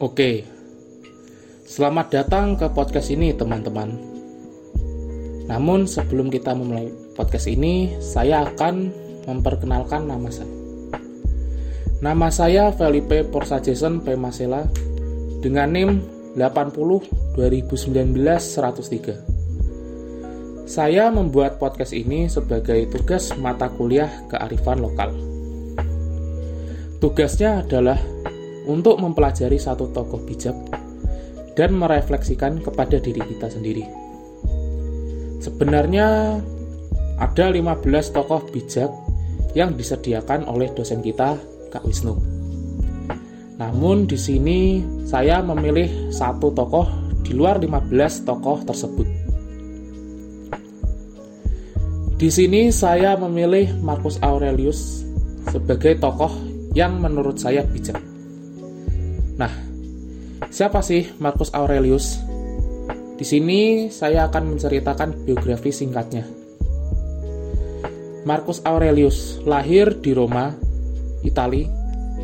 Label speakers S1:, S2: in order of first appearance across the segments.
S1: Oke, selamat datang ke podcast ini, teman-teman. Namun, sebelum kita memulai podcast ini, saya akan memperkenalkan nama saya. Nama saya Felipe Porsa Jason P. Masela dengan NIM 80 2019 103. Saya membuat podcast ini sebagai tugas mata kuliah kearifan lokal. Tugasnya adalah untuk mempelajari satu tokoh bijak dan merefleksikan kepada diri kita sendiri. Sebenarnya ada 15 tokoh bijak yang disediakan oleh dosen kita, Kak Wisnu. Namun di sini saya memilih satu tokoh di luar 15 tokoh tersebut. Di sini saya memilih Marcus Aurelius sebagai tokoh yang menurut saya bijak. Nah, siapa sih Marcus Aurelius? Di sini saya akan menceritakan biografi singkatnya. Marcus Aurelius lahir di Roma, Italia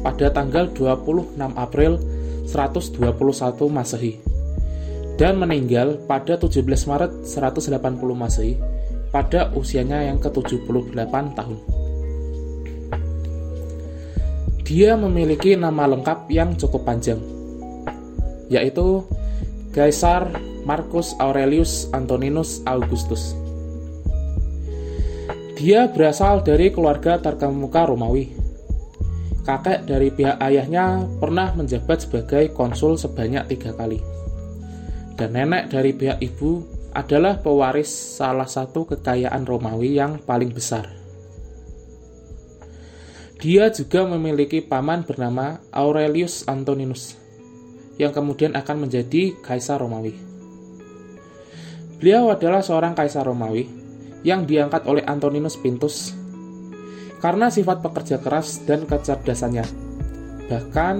S1: pada tanggal 26 April 121 Masehi dan meninggal pada 17 Maret 180 Masehi pada usianya yang ke-78 tahun. Dia memiliki nama lengkap yang cukup panjang, yaitu Caesar Marcus Aurelius Antoninus Augustus. Dia berasal dari keluarga terkemuka Romawi. Kakek dari pihak ayahnya pernah menjabat sebagai konsul sebanyak tiga kali. Dan nenek dari pihak ibu adalah pewaris salah satu kekayaan Romawi yang paling besar. Dia juga memiliki paman bernama Aurelius Antoninus, yang kemudian akan menjadi kaisar Romawi. Beliau adalah seorang kaisar Romawi yang diangkat oleh Antoninus Pintus karena sifat pekerja keras dan kecerdasannya. Bahkan,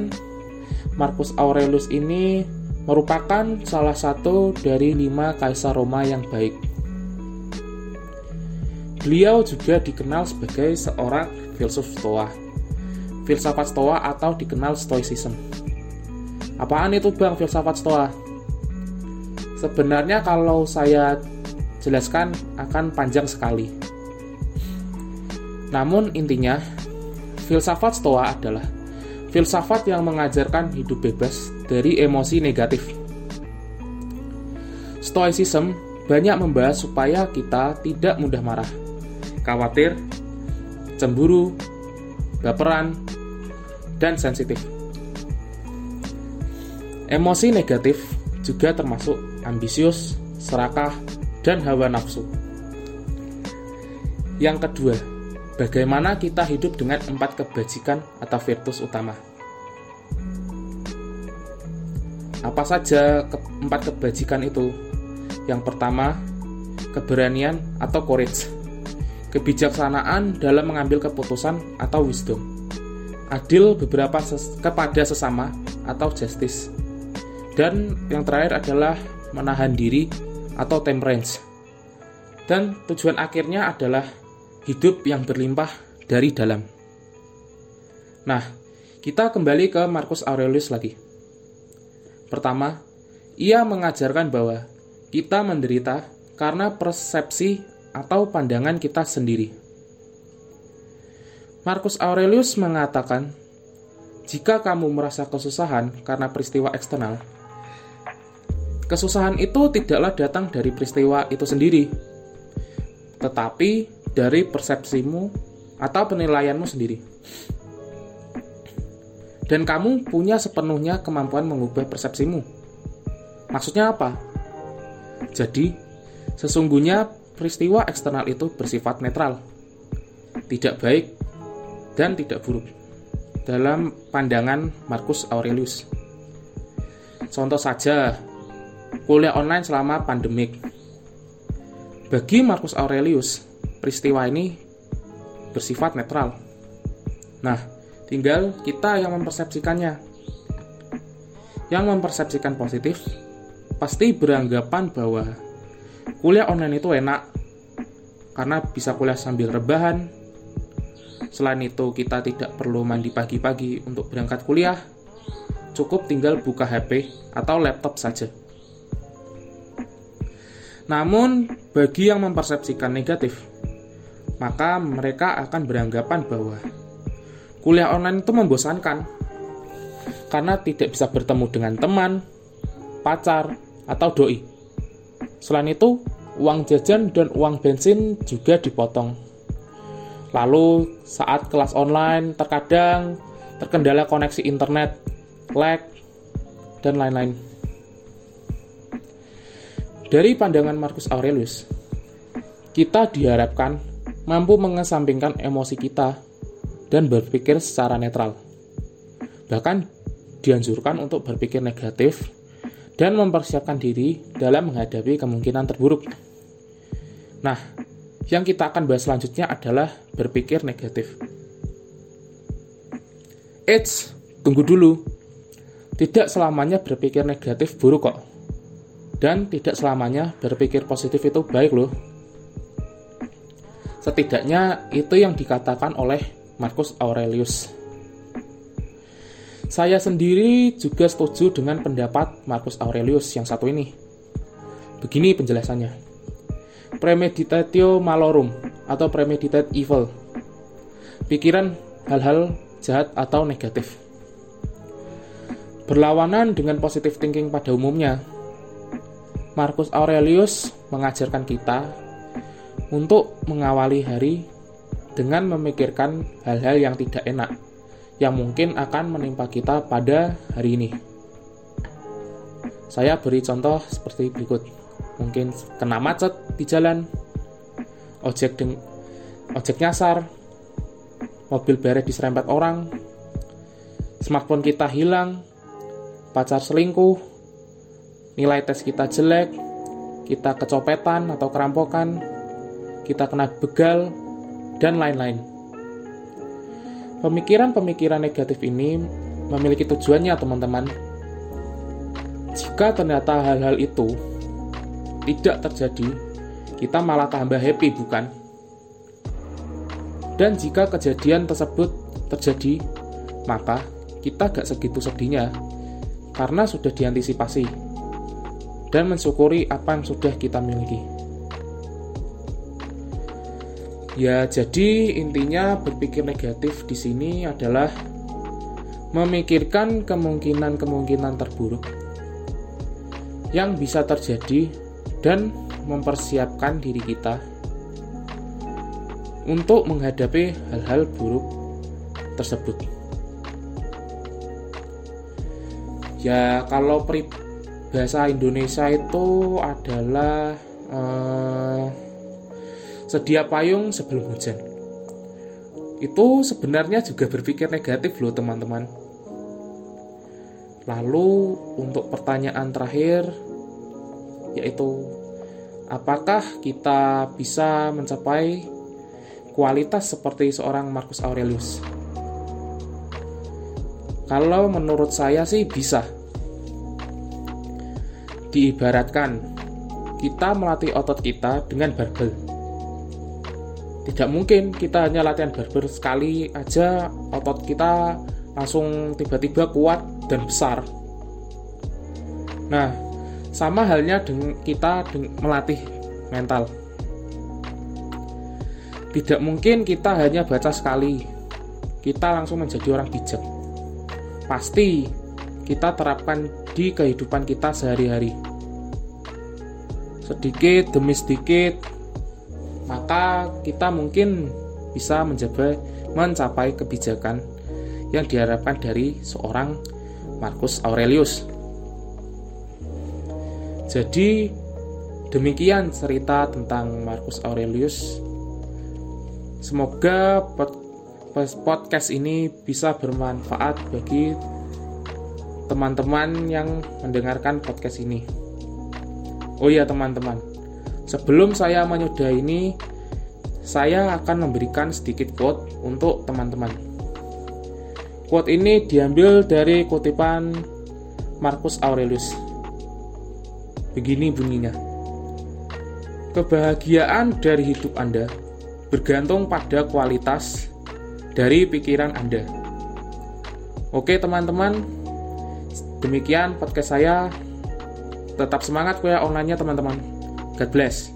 S1: Marcus Aurelius ini merupakan salah satu dari lima kaisar Roma yang baik. Beliau juga dikenal sebagai seorang filsuf Stoa. Filsafat Stoa atau dikenal Stoicism. Apaan itu Bang filsafat Stoa? Sebenarnya kalau saya jelaskan akan panjang sekali. Namun intinya, filsafat Stoa adalah filsafat yang mengajarkan hidup bebas dari emosi negatif. Stoicism banyak membahas supaya kita tidak mudah marah khawatir, cemburu, baperan, dan sensitif. Emosi negatif juga termasuk ambisius, serakah, dan hawa nafsu. Yang kedua, bagaimana kita hidup dengan empat kebajikan atau virtus utama. Apa saja ke empat kebajikan itu? Yang pertama, keberanian atau courage kebijaksanaan dalam mengambil keputusan atau wisdom, adil beberapa ses kepada sesama atau justice, dan yang terakhir adalah menahan diri atau temperance. Dan tujuan akhirnya adalah hidup yang berlimpah dari dalam. Nah, kita kembali ke Marcus Aurelius lagi. Pertama, ia mengajarkan bahwa kita menderita karena persepsi atau pandangan kita sendiri. Marcus Aurelius mengatakan, "Jika kamu merasa kesusahan karena peristiwa eksternal, kesusahan itu tidaklah datang dari peristiwa itu sendiri, tetapi dari persepsimu atau penilaianmu sendiri." Dan kamu punya sepenuhnya kemampuan mengubah persepsimu. Maksudnya apa? Jadi, sesungguhnya peristiwa eksternal itu bersifat netral, tidak baik, dan tidak buruk dalam pandangan Marcus Aurelius. Contoh saja, kuliah online selama pandemik. Bagi Marcus Aurelius, peristiwa ini bersifat netral. Nah, tinggal kita yang mempersepsikannya. Yang mempersepsikan positif pasti beranggapan bahwa kuliah online itu enak karena bisa kuliah sambil rebahan. Selain itu, kita tidak perlu mandi pagi-pagi untuk berangkat kuliah cukup tinggal buka HP atau laptop saja. Namun, bagi yang mempersepsikan negatif, maka mereka akan beranggapan bahwa kuliah online itu membosankan karena tidak bisa bertemu dengan teman, pacar, atau doi. Selain itu, uang jajan dan uang bensin juga dipotong. Lalu, saat kelas online, terkadang terkendala koneksi internet, lag, dan lain-lain. Dari pandangan Marcus Aurelius, kita diharapkan mampu mengesampingkan emosi kita dan berpikir secara netral. Bahkan dianjurkan untuk berpikir negatif dan mempersiapkan diri dalam menghadapi kemungkinan terburuk. Nah, yang kita akan bahas selanjutnya adalah berpikir negatif. Eits, tunggu dulu. Tidak selamanya berpikir negatif buruk kok dan tidak selamanya berpikir positif itu baik loh. Setidaknya itu yang dikatakan oleh Marcus Aurelius. Saya sendiri juga setuju dengan pendapat Marcus Aurelius yang satu ini. Begini penjelasannya. Premeditatio malorum atau premeditate evil. Pikiran hal-hal jahat atau negatif. Berlawanan dengan positive thinking pada umumnya, Marcus Aurelius mengajarkan kita untuk mengawali hari dengan memikirkan hal-hal yang tidak enak yang mungkin akan menimpa kita pada hari ini. Saya beri contoh seperti berikut. Mungkin kena macet di jalan, ojek deng ojek nyasar, mobil beret diserempet orang, smartphone kita hilang, pacar selingkuh, nilai tes kita jelek, kita kecopetan atau kerampokan, kita kena begal, dan lain-lain. Pemikiran-pemikiran negatif ini memiliki tujuannya, teman-teman. Jika ternyata hal-hal itu tidak terjadi, kita malah tambah happy, bukan? Dan jika kejadian tersebut terjadi, maka kita gak segitu sedihnya karena sudah diantisipasi dan mensyukuri apa yang sudah kita miliki. Ya, jadi intinya berpikir negatif di sini adalah memikirkan kemungkinan-kemungkinan terburuk yang bisa terjadi dan mempersiapkan diri kita untuk menghadapi hal-hal buruk tersebut. Ya, kalau pri bahasa Indonesia itu adalah uh, sedia payung sebelum hujan. Itu sebenarnya juga berpikir negatif loh teman-teman. Lalu untuk pertanyaan terakhir yaitu apakah kita bisa mencapai kualitas seperti seorang Marcus Aurelius? Kalau menurut saya sih bisa diibaratkan kita melatih otot kita dengan barbel. Tidak mungkin kita hanya latihan barbel sekali aja otot kita langsung tiba-tiba kuat dan besar. Nah, sama halnya dengan kita melatih mental. Tidak mungkin kita hanya baca sekali, kita langsung menjadi orang bijak. Pasti kita terapkan di kehidupan kita sehari-hari sedikit demi sedikit maka kita mungkin bisa mencapai mencapai kebijakan yang diharapkan dari seorang Marcus Aurelius. Jadi demikian cerita tentang Marcus Aurelius. Semoga podcast ini bisa bermanfaat bagi teman-teman yang mendengarkan podcast ini. Oh iya teman-teman, sebelum saya menyudahi ini, saya akan memberikan sedikit quote untuk teman-teman. Quote ini diambil dari kutipan Marcus Aurelius. Begini bunyinya. Kebahagiaan dari hidup Anda bergantung pada kualitas dari pikiran Anda. Oke teman-teman, Demikian podcast saya. Tetap semangat kuliah online-nya teman-teman. God bless.